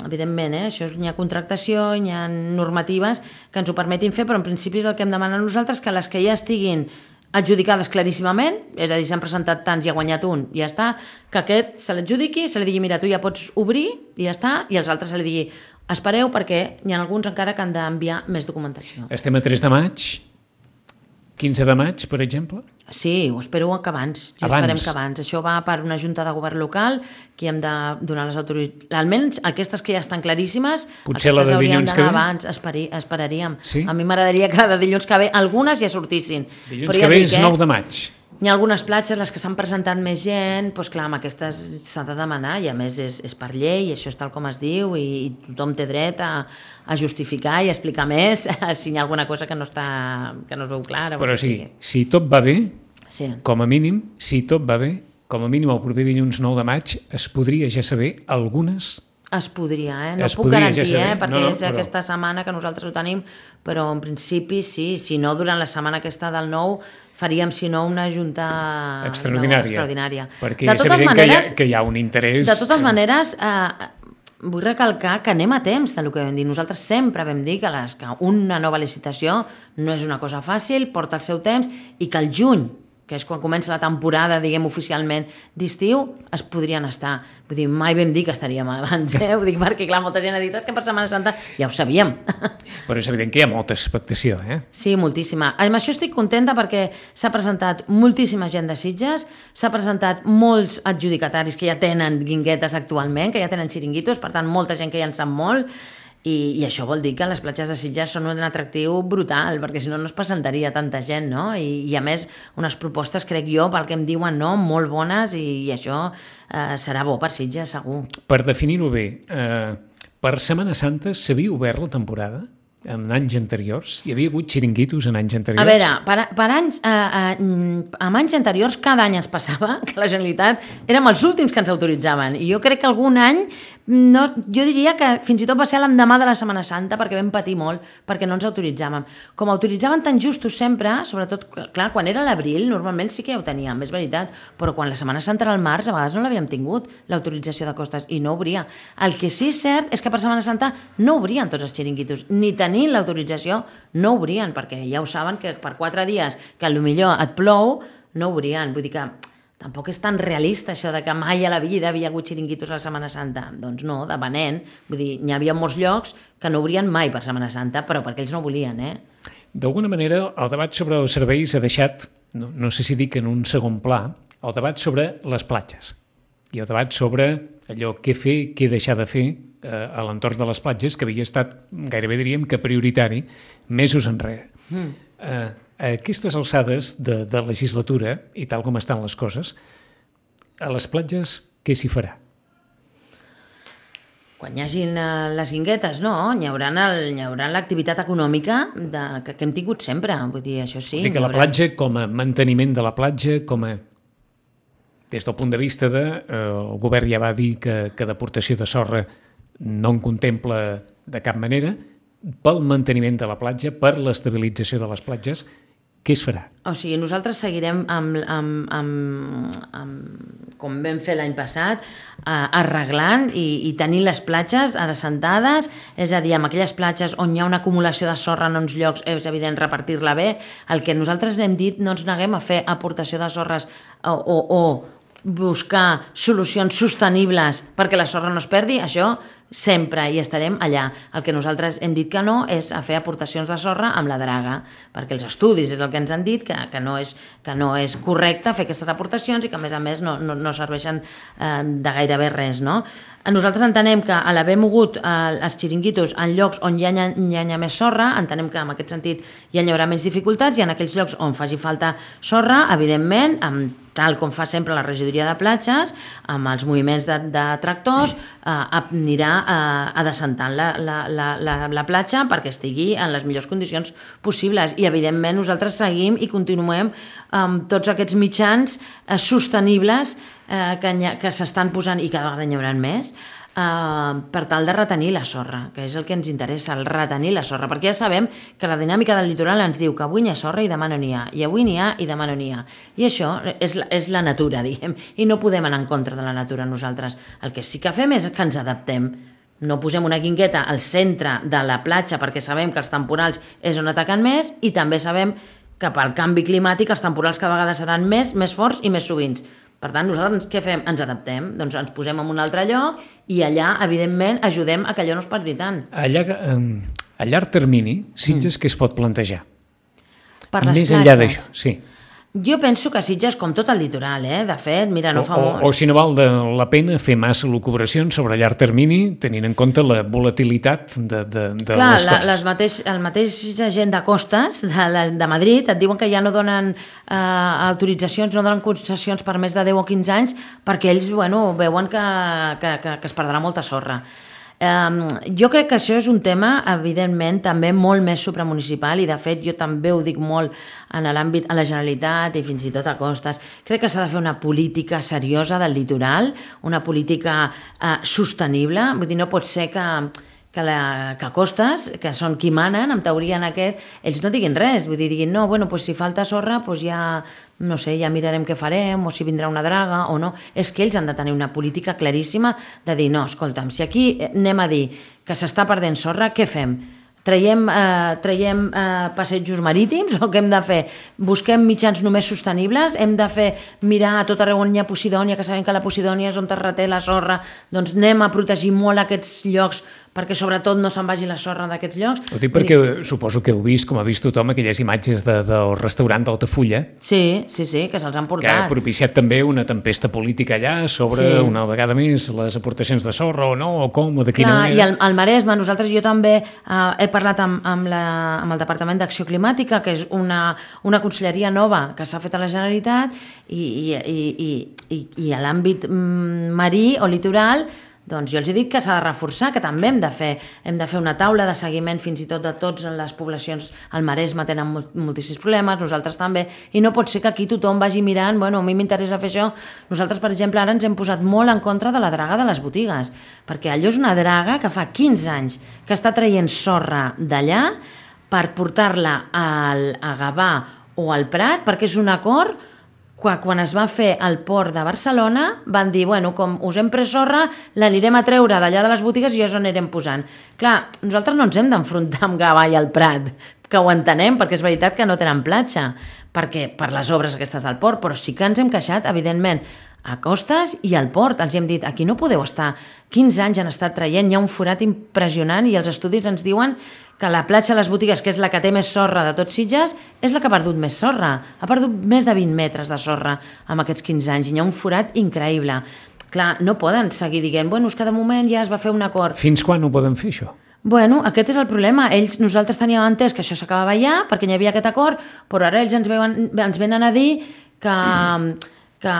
evidentment, eh, això és, hi ha contractació, hi ha normatives que ens ho permetin fer, però en principi és el que hem demanat nosaltres, que les que ja estiguin adjudicades claríssimament, és a dir, s'han presentat tants i ha guanyat un, ja està, que aquest se l'adjudiqui, se li digui, mira, tu ja pots obrir, i ja està, i els altres se li digui, espereu perquè hi ha alguns encara que han d'enviar més documentació. Estem a 3 de maig, 15 de maig, per exemple. Sí, ho espero que abans. Jo Abans. esperem que abans. Això va per una junta de govern local que hem de donar les autoritzacions. Almenys aquestes que ja estan claríssimes, Potser la de dilluns que ve? abans, esperi, esperaríem. Sí? A mi m'agradaria que la de dilluns que ve algunes ja sortissin. Dilluns Però que ja ve és eh, 9 de maig. Hi ha algunes platges, les que s'han presentat més gent, doncs clar, amb aquestes s'ha de demanar i a més és, és per llei, això és tal com es diu i, i tothom té dret a, a justificar i a explicar més si hi ha alguna cosa que no, està, que no es veu clara. Però sí, si tot va bé, Sí. com a mínim, si tot va bé, com a mínim el proper dilluns 9 de maig es podria ja saber algunes Es podria, eh? No Es puc podria, ja garantir, saber. eh? Perquè No, no, és però- aquesta setmana que nosaltres ho tenim, però en principi sí, si no durant la setmana aquesta del nou faríem, si no, una junta extraordinària. No, extraordinària. Perquè de és totes evident maneres, que, hi ha, que hi ha un interès... de totes maneres, eh, vull recalcar que anem a temps del que vam dir. Nosaltres sempre vam dir que, les, que una nova licitació no és una cosa fàcil, porta el seu temps i que el juny que és quan comença la temporada, diguem, oficialment d'estiu, es podrien estar. Vull dir, mai vam dir que estaríem abans, eh? Ho dic perquè, clar, molta gent ha dit "És que per Setmana Santa ja ho sabíem. Però és evident que hi ha molta expectació, eh? Sí, moltíssima. Amb això estic contenta perquè s'ha presentat moltíssima gent de Sitges, s'ha presentat molts adjudicataris que ja tenen guinguetes actualment, que ja tenen xiringuitos, per tant, molta gent que ja en sap molt, i, i això vol dir que les platges de Sitges són un atractiu brutal, perquè si no no es presentaria tanta gent, no? I, i a més, unes propostes, crec jo, pel que em diuen, no? molt bones, i, i això eh, serà bo per Sitges, segur. Per definir-ho bé, eh, per Setmana Santa s'havia obert la temporada en anys anteriors? Hi havia hagut xiringuitos en anys anteriors? A veure, per, per anys, eh, eh, mm, amb anys anteriors, cada any ens passava que la Generalitat érem els últims que ens autoritzaven. I jo crec que algun any, no, jo diria que fins i tot va ser l'endemà de la Setmana Santa, perquè vam patir molt, perquè no ens autoritzàvem. Com autoritzaven tan justos sempre, sobretot, clar, quan era l'abril, normalment sí que ja ho teníem, és veritat, però quan la Setmana Santa era al març, a vegades no l'havíem tingut, l'autorització de costes, i no obria. El que sí és cert és que per Setmana Santa no obrien tots els xiringuitos, ni tenint l'autorització no obrien, perquè ja ho saben que per quatre dies que potser et plou, no obrien. Vull dir que tampoc és tan realista això de que mai a la vida havia hagut xiringuitos a la Setmana Santa. Doncs no, de venent. Vull dir, n'hi havia molts llocs que no obrien mai per Setmana Santa, però perquè ells no volien, eh? D'alguna manera, el debat sobre els serveis ha deixat, no, no sé si dic en un segon pla, el debat sobre les platges i el debat sobre allò què fer, què deixar de fer eh, a l'entorn de les platges, que havia estat, gairebé diríem que prioritari, mesos enrere. Mm. Eh, a aquestes alçades de, de legislatura, i tal com estan les coses, a les platges què s'hi farà? Quan hi hagin eh, les guinguetes, no, hi haurà l'activitat econòmica de, que, que hem tingut sempre, vull dir, això sí. Vull dir que la platja, com a manteniment de la platja, com a des del punt de vista de... Eh, el govern ja va dir que, que deportació de sorra no en contempla de cap manera, pel manteniment de la platja, per l'estabilització de les platges, què es farà? O sigui, nosaltres seguirem amb, amb, amb, amb com vam fer l'any passat, eh, arreglant i, i tenint les platges adessentades, és a dir, amb aquelles platges on hi ha una acumulació de sorra en uns llocs, és evident repartir-la bé. El que nosaltres hem dit, no ens neguem a fer aportació de sorres o, o, o buscar solucions sostenibles perquè la sorra no es perdi, això sempre hi estarem allà. El que nosaltres hem dit que no és a fer aportacions de sorra amb la draga, perquè els estudis és el que ens han dit, que, que, no, és, que no és correcte fer aquestes aportacions i que a més a més no, no, no serveixen eh, de gairebé res. No? Nosaltres entenem que a l'haver mogut eh, els xiringuitos en llocs on hi ha, hi ha més sorra, entenem que en aquest sentit hi haurà menys dificultats i en aquells llocs on faci falta sorra, evidentment, amb tal com fa sempre la regidoria de platges, amb els moviments de, de tractors, eh, anirà eh, adescentant la, la, la, la, la platja perquè estigui en les millors condicions possibles. I, evidentment, nosaltres seguim i continuem amb tots aquests mitjans eh, sostenibles eh, que, que s'estan posant, i cada vegada n'hi haurà més, eh, per tal de retenir la sorra, que és el que ens interessa, el retenir la sorra, perquè ja sabem que la dinàmica del litoral ens diu que avui n'hi ha sorra i demà no n'hi ha, i avui n'hi ha i demà no n'hi ha. I això és la, és la natura, diguem, i no podem anar en contra de la natura nosaltres. El que sí que fem és que ens adaptem, no posem una guingueta al centre de la platja perquè sabem que els temporals és on ataquen més i també sabem que pel canvi climàtic els temporals cada vegada seran més, més forts i més sovins. Per tant, nosaltres què fem? Ens adaptem, doncs ens posem en un altre lloc i allà, evidentment, ajudem a que allò no es perdi tant. Allà, a llarg termini, Sitges mm. que es pot plantejar? Per les Més enllà d'això, sí. Jo penso que Sitges, com tot el litoral, eh? de fet, mira, no o, fa o, molt... O si no val de la pena fer massa locubracions sobre llarg termini, tenint en compte la volatilitat de, de, de Clar, les la, coses. les mateix, el mateix gent de costes de, la, de Madrid et diuen que ja no donen eh, autoritzacions, no donen concessions per més de 10 o 15 anys perquè ells bueno, veuen que, que, que, que es perdrà molta sorra. Um, jo crec que això és un tema, evidentment, també molt més supramunicipal i, de fet, jo també ho dic molt en l'àmbit, a la Generalitat i fins i tot a Costes. Crec que s'ha de fer una política seriosa del litoral, una política uh, sostenible, vull dir, no pot ser que que, la, que Costes, que són qui manen, en teoria en aquest, ells no diguin res, vull dir, diguin, no, bueno, pues si falta sorra, pues ja, no sé, ja mirarem què farem, o si vindrà una draga, o no. És que ells han de tenir una política claríssima de dir, no, escolta'm, si aquí anem a dir que s'està perdent sorra, què fem? traiem, eh, traiem eh, passejos marítims o què hem de fer? Busquem mitjans només sostenibles? Hem de fer mirar a tot arreu on hi ha Posidònia, que sabem que la Posidònia és on es reté la sorra, doncs anem a protegir molt aquests llocs perquè sobretot no se'n vagi la sorra d'aquests llocs. Ho dic perquè dir... suposo que heu vist, com ha vist tothom, aquelles imatges de, del restaurant d'Altafulla. Sí, sí, sí, que se'ls han portat. Que ha propiciat també una tempesta política allà sobre, sí. una vegada més, les aportacions de sorra o no, o com, o de quina Clar, manera. I al, al Maresme, nosaltres, jo també eh, he parlat amb, amb, la, amb el Departament d'Acció Climàtica, que és una, una conselleria nova que s'ha fet a la Generalitat, i, i, i, i, i, i a l'àmbit mm, marí o litoral doncs jo els he dit que s'ha de reforçar, que també hem de fer. Hem de fer una taula de seguiment fins i tot de tots en les poblacions, al Maresme tenen moltíssims problemes, nosaltres també, i no pot ser que aquí tothom vagi mirant, bueno, a mi m'interessa fer això. Nosaltres, per exemple, ara ens hem posat molt en contra de la draga de les botigues, perquè allò és una draga que fa 15 anys que està traient sorra d'allà per portar-la a Gavà o al Prat, perquè és un acord quan es va fer el port de Barcelona, van dir, bueno, com us hem pres sorra, l'anirem a treure d'allà de les botigues i ja us anirem posant. Clar, nosaltres no ens hem d'enfrontar amb Gavà i el Prat, que ho entenem, perquè és veritat que no tenen platja, perquè per les obres aquestes del port, però sí que ens hem queixat, evidentment, a costes i al port. Els hem dit, aquí no podeu estar. 15 anys han estat traient, hi ha un forat impressionant i els estudis ens diuen que la platja de les botigues, que és la que té més sorra de tots Sitges, és la que ha perdut més sorra. Ha perdut més de 20 metres de sorra amb aquests 15 anys i hi ha un forat increïble. Clar, no poden seguir dient, bueno, és que de moment ja es va fer un acord. Fins quan ho poden fer, això? Bueno, aquest és el problema. Ells, nosaltres teníem entès que això s'acabava ja, perquè hi havia aquest acord, però ara ells ens, veuen, ens venen a dir que, que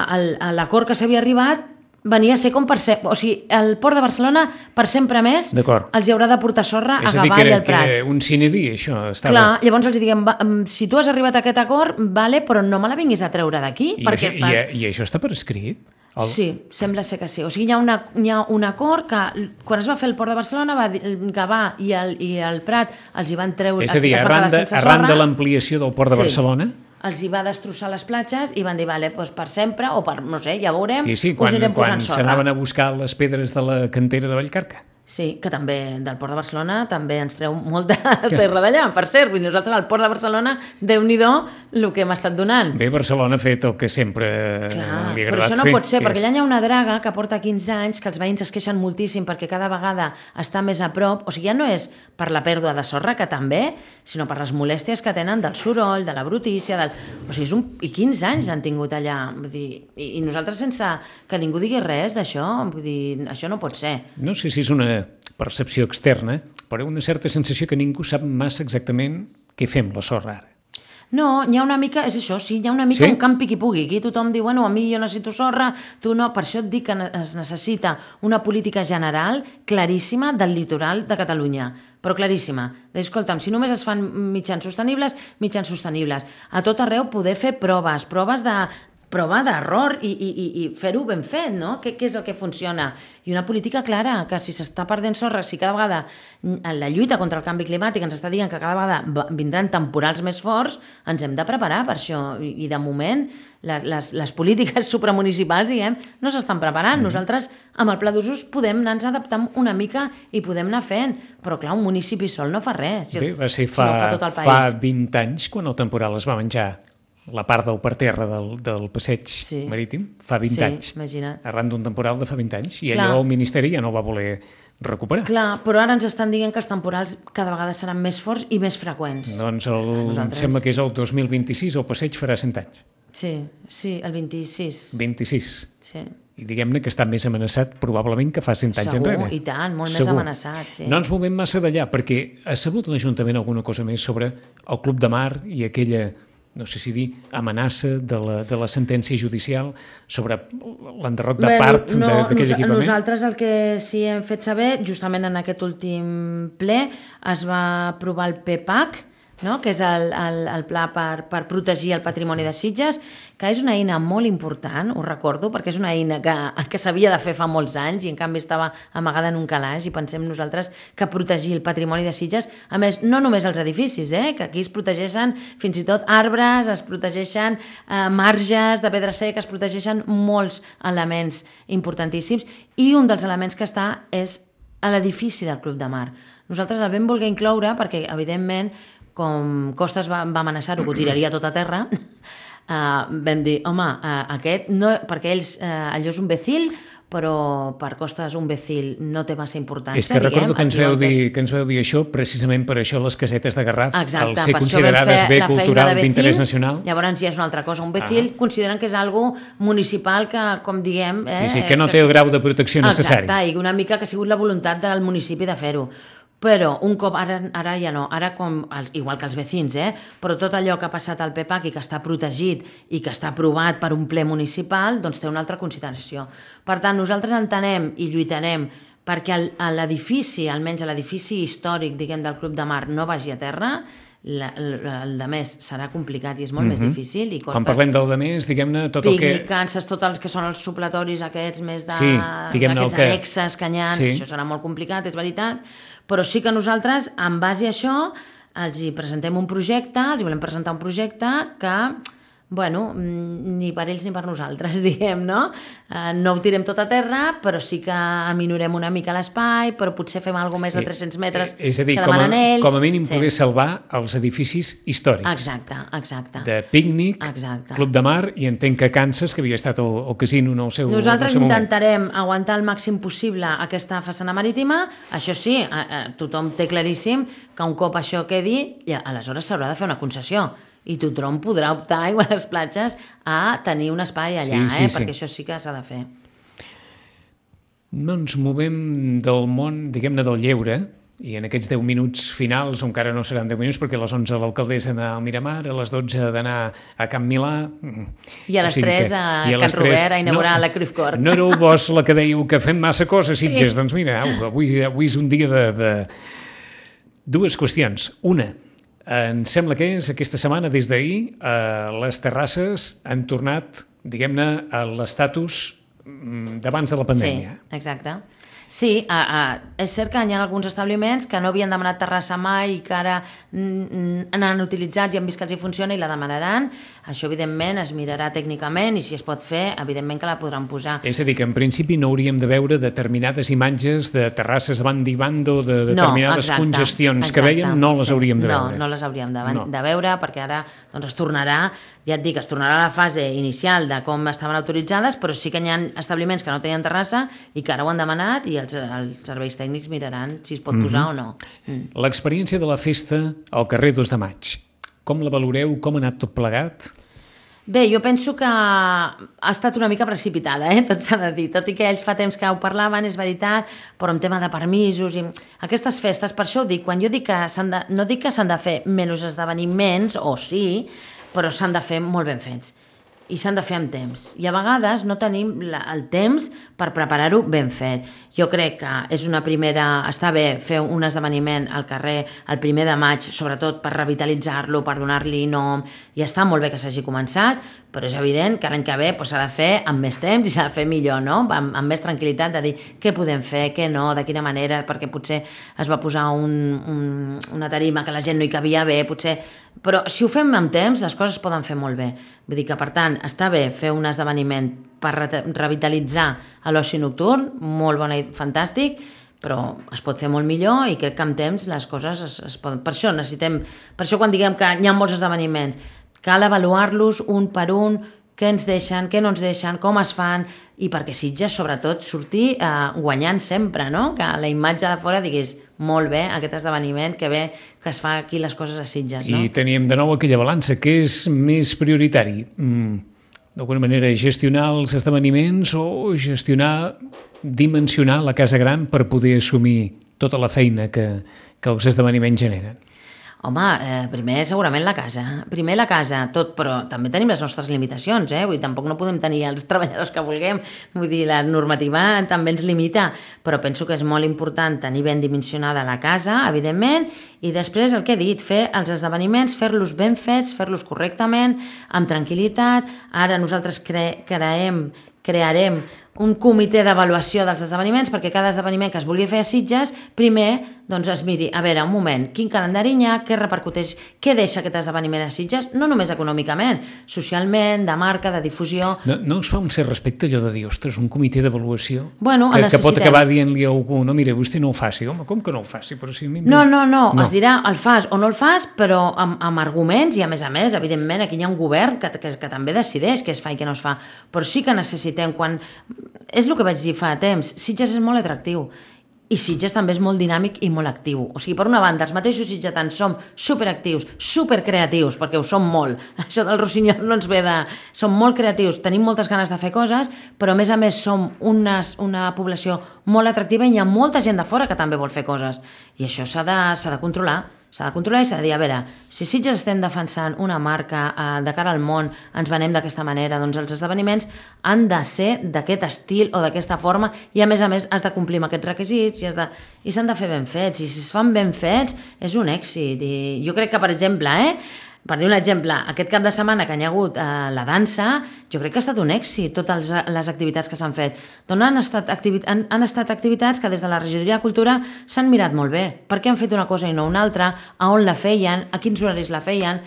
l'acord que s'havia arribat venia a ser com per ser... O sigui, el Port de Barcelona, per sempre més, els hi haurà de portar sorra És a a Gavà que i al que Prat. era un cinedí, això. Estava... Clar, llavors els diguem, va, mm, si tu has arribat a aquest acord, vale, però no me la vinguis a treure d'aquí, perquè això, estàs... i, I això està per escrit? El... Sí, sembla ser que sí. O sigui, hi ha, una, hi ha un acord que quan es va fer el Port de Barcelona, va dir, Gavà i el, i el Prat els hi van treure... És a dir, arran de, arran de l'ampliació del port de Sí. Barcelona, els hi va destrossar les platges i van dir, vale, doncs per sempre, o per, no sé, ja veurem, sí, sí, us quan, anirem quan posant sorra. s'anaven a buscar les pedres de la cantera de Vallcarca. Sí, que també del Port de Barcelona també ens treu molt de terra d'allà, per cert. Vull nosaltres al Port de Barcelona, déu nhi el que hem estat donant. Bé, Barcelona ha fet el que sempre Clar, li ha però agradat això no fer. pot ser, perquè és- allà hi ha una draga que porta 15 anys, que els veïns es queixen moltíssim perquè cada vegada està més a prop, o sigui, ja no és per la pèrdua de sorra, que també, sinó per les molèsties que tenen del soroll, de la brutícia, del... o sigui, és un... i 15 anys han tingut allà, vull dir, i, i nosaltres sense que ningú digui res d'això, vull dir, això no pot ser. No sé si és una percepció externa, però una certa sensació que ningú sap massa exactament què fem la sorra ara. No, hi ha una mica, és això, sí, hi ha una mica Sí? un campi qui pugui. Aquí tothom diu, bueno, a mi jo necessito sorra, tu no. Per això et dic que es necessita una política general claríssima del litoral de Catalunya però claríssima. Escolta'm, si només es fan mitjans sostenibles, mitjans sostenibles. A tot arreu poder fer proves, proves de prova d'error i, i, i, i fer-ho ben fet, no? Què, què és el que funciona? I una política clara, que si s'està perdent sorra, si cada vegada en la lluita contra el canvi climàtic ens està dient que cada vegada vindran temporals més forts, ens hem de preparar per això. I, de moment, les, les, les polítiques supramunicipals, diguem, no s'estan preparant. Nosaltres, amb el pla d'usos, podem anar-nos adaptant una mica i podem anar fent. Però, clar, un municipi sol no fa res. Si, Bé, els, ser si fa, no ho fa tot el fa país. 20 anys quan el temporal es va menjar la part del parterre del, del passeig Sí. marítim, fa 20 Sí, anys. imagina't. Arran d'un temporal de fa 20 anys. I Clar. allò el Ministeri ja no va voler recuperar. Clar, però ara ens estan dient que els temporals cada vegada seran més forts i més freqüents. Doncs el, em Nosaltres. sembla que és el 2026, el passeig farà 100 anys. Sí, sí, el 26. 26. Sí. I diguem-ne que està més amenaçat probablement que fa 100 anys Segur, enrere. i tant, molt més amenaçat, sí. No ens movem massa d'allà, perquè ha sabut l'Ajuntament alguna cosa més sobre el Club de Mar i aquella, no sé si dir, amenaça de la, de la sentència judicial sobre l'enderroc de part no, d'aquell equipament? Nosaltres el que sí hem fet saber, justament en aquest últim ple, es va aprovar el PPAC, no? que és el, el, el pla per, per protegir el patrimoni de Sitges, que és una eina molt important, ho recordo, perquè és una eina que, que s'havia de fer fa molts anys i en canvi estava amagada en un calaix i pensem nosaltres que protegir el patrimoni de Sitges, a més, no només els edificis, eh? que aquí es protegeixen fins i tot arbres, es protegeixen eh, marges de pedra seca, es protegeixen molts elements importantíssims i un dels elements que està és a l'edifici del Club de Mar. Nosaltres el vam voler incloure perquè, evidentment, com Costes va, va amenaçar-ho, que ho tiraria tot a terra, uh, vam dir, home, uh, aquest, no, perquè ells, uh, allò és un becil, però per Costes un becil no té massa importància. És que recordo diguem, que ens, veu és- dir, que ens veu dir això precisament per això les casetes de Garraf, Exacte, al ser considerades bé cultural d'interès nacional. Llavors ja és una altra cosa. Un becil consideren que és algo municipal que, com diguem... Eh, Sí, sí, que no té el grau de protecció necessari. Exacte, i una mica que ha sigut la voluntat del municipi de fer-ho. Però un cop, ara, ara ja no, ara com, igual que els vecins, eh? però tot allò que ha passat al PEPAC i que està protegit i que està aprovat per un ple municipal, doncs té una altra consideració. Per tant, nosaltres entenem i lluitarem perquè l'edifici, almenys l'edifici històric, diguem, del Club de Mar, no vagi a terra, la, el, el de més serà complicat i és molt més difícil. I Quan costes parlem del de més, diguem-ne, tot el que... Piglicances, tots els que són els supletoris aquests més de, Sí, diguem-ne el que- annexes que hi ha, Sí. això serà molt complicat, és veritat, però sí que nosaltres, en base a això, els hi presentem un projecte, els hi volem presentar un projecte que bueno, mm, ni per ells ni per nosaltres, diguem, no? Eh, no ho tirem tot a terra, però sí que aminorem una mica l'espai, però potser fem alguna més de 300 metres Eh, És a dir, que com a, demanen ells. com a mínim Sí. poder salvar els edificis històrics. Exacte, exacte. De pícnic, Exacte. club de mar, i entenc que Kansas, que havia estat al, al casino en el seu, Nosaltres el seu moment. intentarem aguantar el màxim possible aquesta façana marítima. Això sí, eh, eh, tothom té claríssim que un cop això quedi, ja, aleshores s'haurà de fer una concessió i tothom podrà optar, igual a les platges, a tenir un espai allà, Sí, sí, eh? sí. perquè això sí que s'ha de fer. No ens movem del món, diguem-ne, del lleure, i en aquests 10 minuts finals, o encara no seran 10 minuts, perquè a les 11 l'alcaldessa anar al Miramar, a les 12 d'anar a Camp Milà... I a les 3 a i Can les Robert a inaugurar la Cruyff Court. No éreu vos la que dèieu que fem massa coses, Sitges? Doncs mira, au, avui, avui és un dia de, de... Dues qüestions. Una, em sembla que és aquesta setmana, des d'ahir, eh, les terrasses han tornat, diguem-ne, a l'estatus mm, d'abans de la pandèmia. Sí, exacte. Sí, a, a, és cert que hi ha alguns establiments que no havien demanat terrassa mai i que ara mm, mm, n'han utilitzat i han vist que els hi funciona i la demanaran. Això, evidentment, es mirarà tècnicament i si es pot fer, evidentment que la podran posar. És a dir, que en principi no hauríem de veure determinades imatges de terrasses a banda i bando, de determinades exacte, congestions que exacte, veiem, no les sí. hauríem de no, veure. No, les hauríem de, No. de veure perquè ara doncs, es tornarà, ja et dic, es tornarà a la fase inicial de com estaven autoritzades, però sí que hi ha establiments que no tenien terrassa i que ara ho han demanat i els, els serveis tècnics miraran si es pot Mhm. posar o no. Mm. L'experiència de la festa al carrer 2 de maig. Com la valoreu? Com ha anat tot plegat? Bé, jo penso que ha estat una mica precipitada, eh? tot s'ha de dir. Tot i que ells fa temps que ho parlaven, és veritat, però en tema de permisos i aquestes festes, per això ho dic, quan jo dic que s'han de, no dic que s'han de fer menys esdeveniments, o sí, però s'han de fer molt ben fets i s'han de fer amb temps. I a vegades no tenim la, el temps per preparar-ho ben fet. Jo crec que és una primera... Està bé fer un esdeveniment al carrer el primer de maig, sobretot per revitalitzar-lo, per donar-li nom, i està molt bé que s'hagi començat, però és evident que l'any que ve doncs, s'ha de fer amb més temps i s'ha de fer millor, no? amb, amb més tranquil·litat de dir què podem fer, què no, de quina manera, perquè potser es va posar un, un, una tarima que la gent no hi cabia bé, potser... Però si ho fem amb temps, les coses es poden fer molt bé. Vull dir que, per tant, està bé fer un esdeveniment per re revitalitzar a l'oci nocturn, molt bona i fantàstic, però es pot fer molt millor i crec que amb temps les coses es, es poden... Per això necessitem... Per això quan diguem que hi ha molts esdeveniments, cal avaluar-los un per un, què ens deixen, què no ens deixen, com es fan, i perquè Sitges, sobretot, sortir eh, guanyant sempre, no? Que la imatge de fora digués molt bé aquest esdeveniment, que bé que es fa aquí les coses a Sitges, no? I teníem de nou aquella balança. Què és més prioritari? Mm, D'alguna manera, gestionar els esdeveniments o gestionar, dimensionar la casa gran per poder assumir tota la feina que, que els esdeveniments generen? Home, eh, primer segurament la casa. Primer la casa, tot, però també tenim les nostres limitacions, eh? Vull dir, tampoc no podem tenir els treballadors que vulguem. Vull dir, la normativa també ens limita, però penso que és molt important tenir ben dimensionada la casa, evidentment, i després el que he dit, fer els esdeveniments, fer-los ben fets, fer-los correctament, amb tranquil·litat. Ara nosaltres cre creem, crearem un comitè d'avaluació dels esdeveniments perquè cada esdeveniment que es vulgui fer a Sitges primer doncs es miri, a veure, un moment, quin calendari hi ha, què repercuteix, què deixa aquest esdeveniment a Sitges, no només econòmicament, socialment, de marca, de difusió... No, no us fa un cert respecte allò de dir, ostres, un comitè d'avaluació Bueno, que, que pot acabar dient-li a algú, no, mira, vostè no ho faci. Home, com que no ho faci? Però si mi... No, no, no, No. es dirà el fas o no el fas, però amb, amb arguments i a més a més, evidentment, aquí hi ha un govern que, que, que també decideix què es fa i què no es fa, però sí que necessitem quan... És el que vaig dir fa temps, Sitges és molt atractiu i Sitges també és molt dinàmic i molt actiu. O sigui, per una banda, els mateixos sitgetans som superactius, supercreatius, perquè ho som molt. Això del rossinyol no ens ve de... Som molt creatius, tenim moltes ganes de fer coses, però a més a més som una, una població molt atractiva i hi ha molta gent de fora que també vol fer coses. I això s'ha de, de controlar. S'ha de controlar i s'ha de dir, a veure, si Sitges estem defensant una marca eh, de cara al món, ens venem d'aquesta manera, doncs els esdeveniments han de ser d'aquest estil o d'aquesta forma i a més a més has de complir amb aquests requisits i has de, i s'han de fer ben fets. I si es fan ben fets és un èxit. I jo crec que per exemple, eh, per dir un exemple, aquest cap de setmana que hi ha hagut eh, la dansa, jo crec que ha estat un èxit, totes les activitats que s'han fet. Doncs han estat, han, han estat activitats que des de la regidoria de Cultura s'han mirat molt bé. Per què han fet una cosa i no una altra? A on la feien? A quins horaris la feien?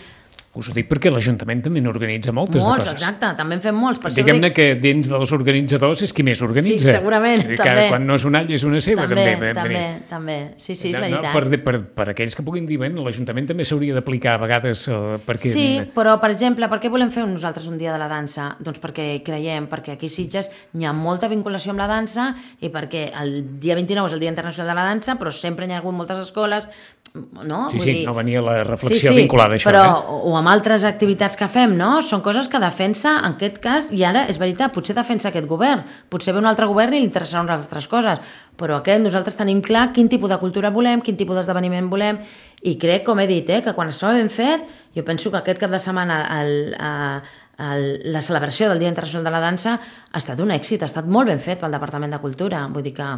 Us ho dic perquè l'Ajuntament també n'organitza moltes molts, de coses. exacte, també en fem molts. Per Diguem-ne dic- que dins dels organitzadors és qui més organitza. Sí, segurament, que també. Quan no és una alla és una seva, també, també. també, Vull també, dir, Sí, sí, és no, veritat. per, per, per aquells que puguin dir, bueno, l'Ajuntament també s'hauria d'aplicar a vegades eh, perquè... Sí, però, per exemple, per què volem fer nosaltres un dia de la dansa? Doncs perquè creiem, perquè aquí a Sitges hi ha molta vinculació amb la dansa i perquè el dia 29 és el Dia Internacional de la Dansa, però sempre hi ha hagut moltes escoles, no? Sí, Vull sí, dir- no venia la reflexió vinculada a això. Però, eh? o amb altres activitats que fem, no? Són coses que defensa, en aquest cas, i ara és veritat, potser defensa aquest govern, potser ve un altre govern i li interessaran unes altres coses, però aquest nosaltres tenim clar quin tipus de cultura volem, quin tipus d'esdeveniment volem, i crec, com he dit, eh, que quan es troba ben fet, jo penso que aquest cap de setmana el, a, el, la celebració del Dia Internacional de la Dansa ha estat un èxit, ha estat molt ben fet pel Departament de Cultura, vull dir que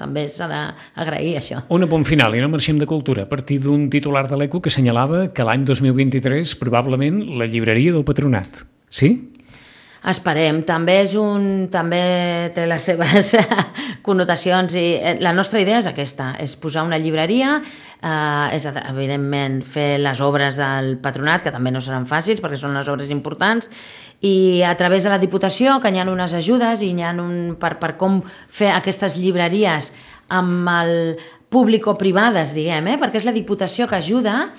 també s'ha d'agrair això. Un apunt final, i no marxem de cultura, a partir d'un titular de l'ECO que assenyalava que l'any 2023 probablement la llibreria del patronat. Sí? Esperem, també és un també té les seves connotacions i eh, la nostra idea és aquesta, és posar una llibreria, eh, és evidentment fer les obres del patronat, que també no seran fàcils perquè són les obres importants, i a través de la Diputació, que hi ha unes ajudes i hi ha un, per, per com fer aquestes llibreries amb el público-privades, diguem, eh? perquè és la Diputació que ajuda,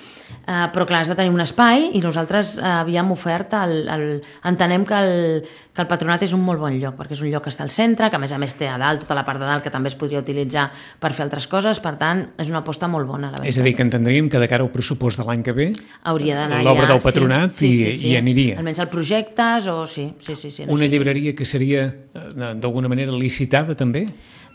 eh, però clar, has de tenir un espai i nosaltres eh, havíem ofert, el, el, entenem que el, que el patronat és un molt bon lloc, perquè és un lloc que està al centre, que a més a més té a dalt tota la part de dalt que també es podria utilitzar per fer altres coses, per tant, és una aposta molt bona, la És a dir, que entendríem que de cara al pressupost de l'any que ve Hauria d'anar l'obra ja, del patronat sí, sí, i- sí, sí. i aniria. Almenys el projectes o sí, sí, sí. sí en una sí. llibreria que seria eh, d'alguna manera licitada també?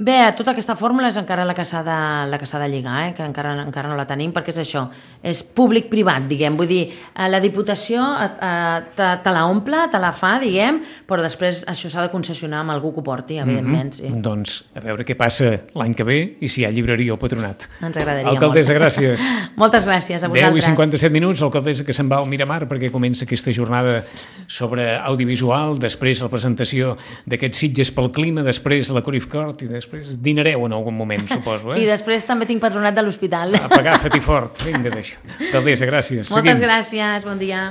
Bé, tota aquesta fórmula és encara la que s'ha de, la que de lligar, eh? que encara, encara no la tenim, perquè és això, és públic-privat, diguem, vull dir, eh, la Diputació eh, eh, te, te la omple, te la fa, diguem, però després això s'ha de concessionar amb algú que ho porti, evidentment, sí. Doncs a veure què passa l'any que ve i si hi ha llibreria o patronat. Ens agradaria Alcaldessa, molt. gràcies. Moltes gràcies a 10 i vosaltres. 57 minuts, l'alcaldessa que se'n va al Miramar perquè comença aquesta jornada sobre audiovisual, després la presentació d'aquests sitges pel clima, després la Corif Cort i després dinareu en algun moment, suposo, I eh? després també tinc patronat de l'hospital. Apa, agafa't-hi fort. Vinga, deixa. Alcaldessa, gràcies. Moltes Seguim. gràcies, bon dia.